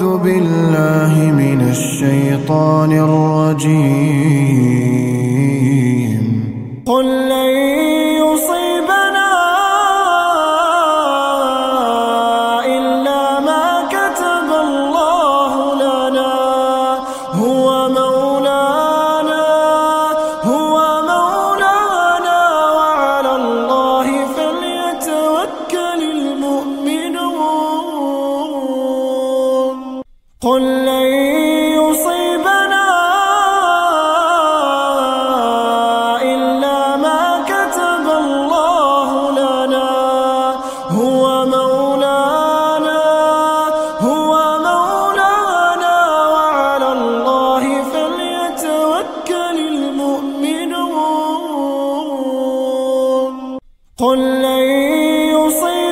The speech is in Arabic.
أعوذ بالله من الشيطان الرجيم. قل لن قل لن يصيبنا إلا ما كتب الله لنا. هو مولانا هو مولانا وعلى الله فليتوكل المؤمنون. قل لن يصيبنا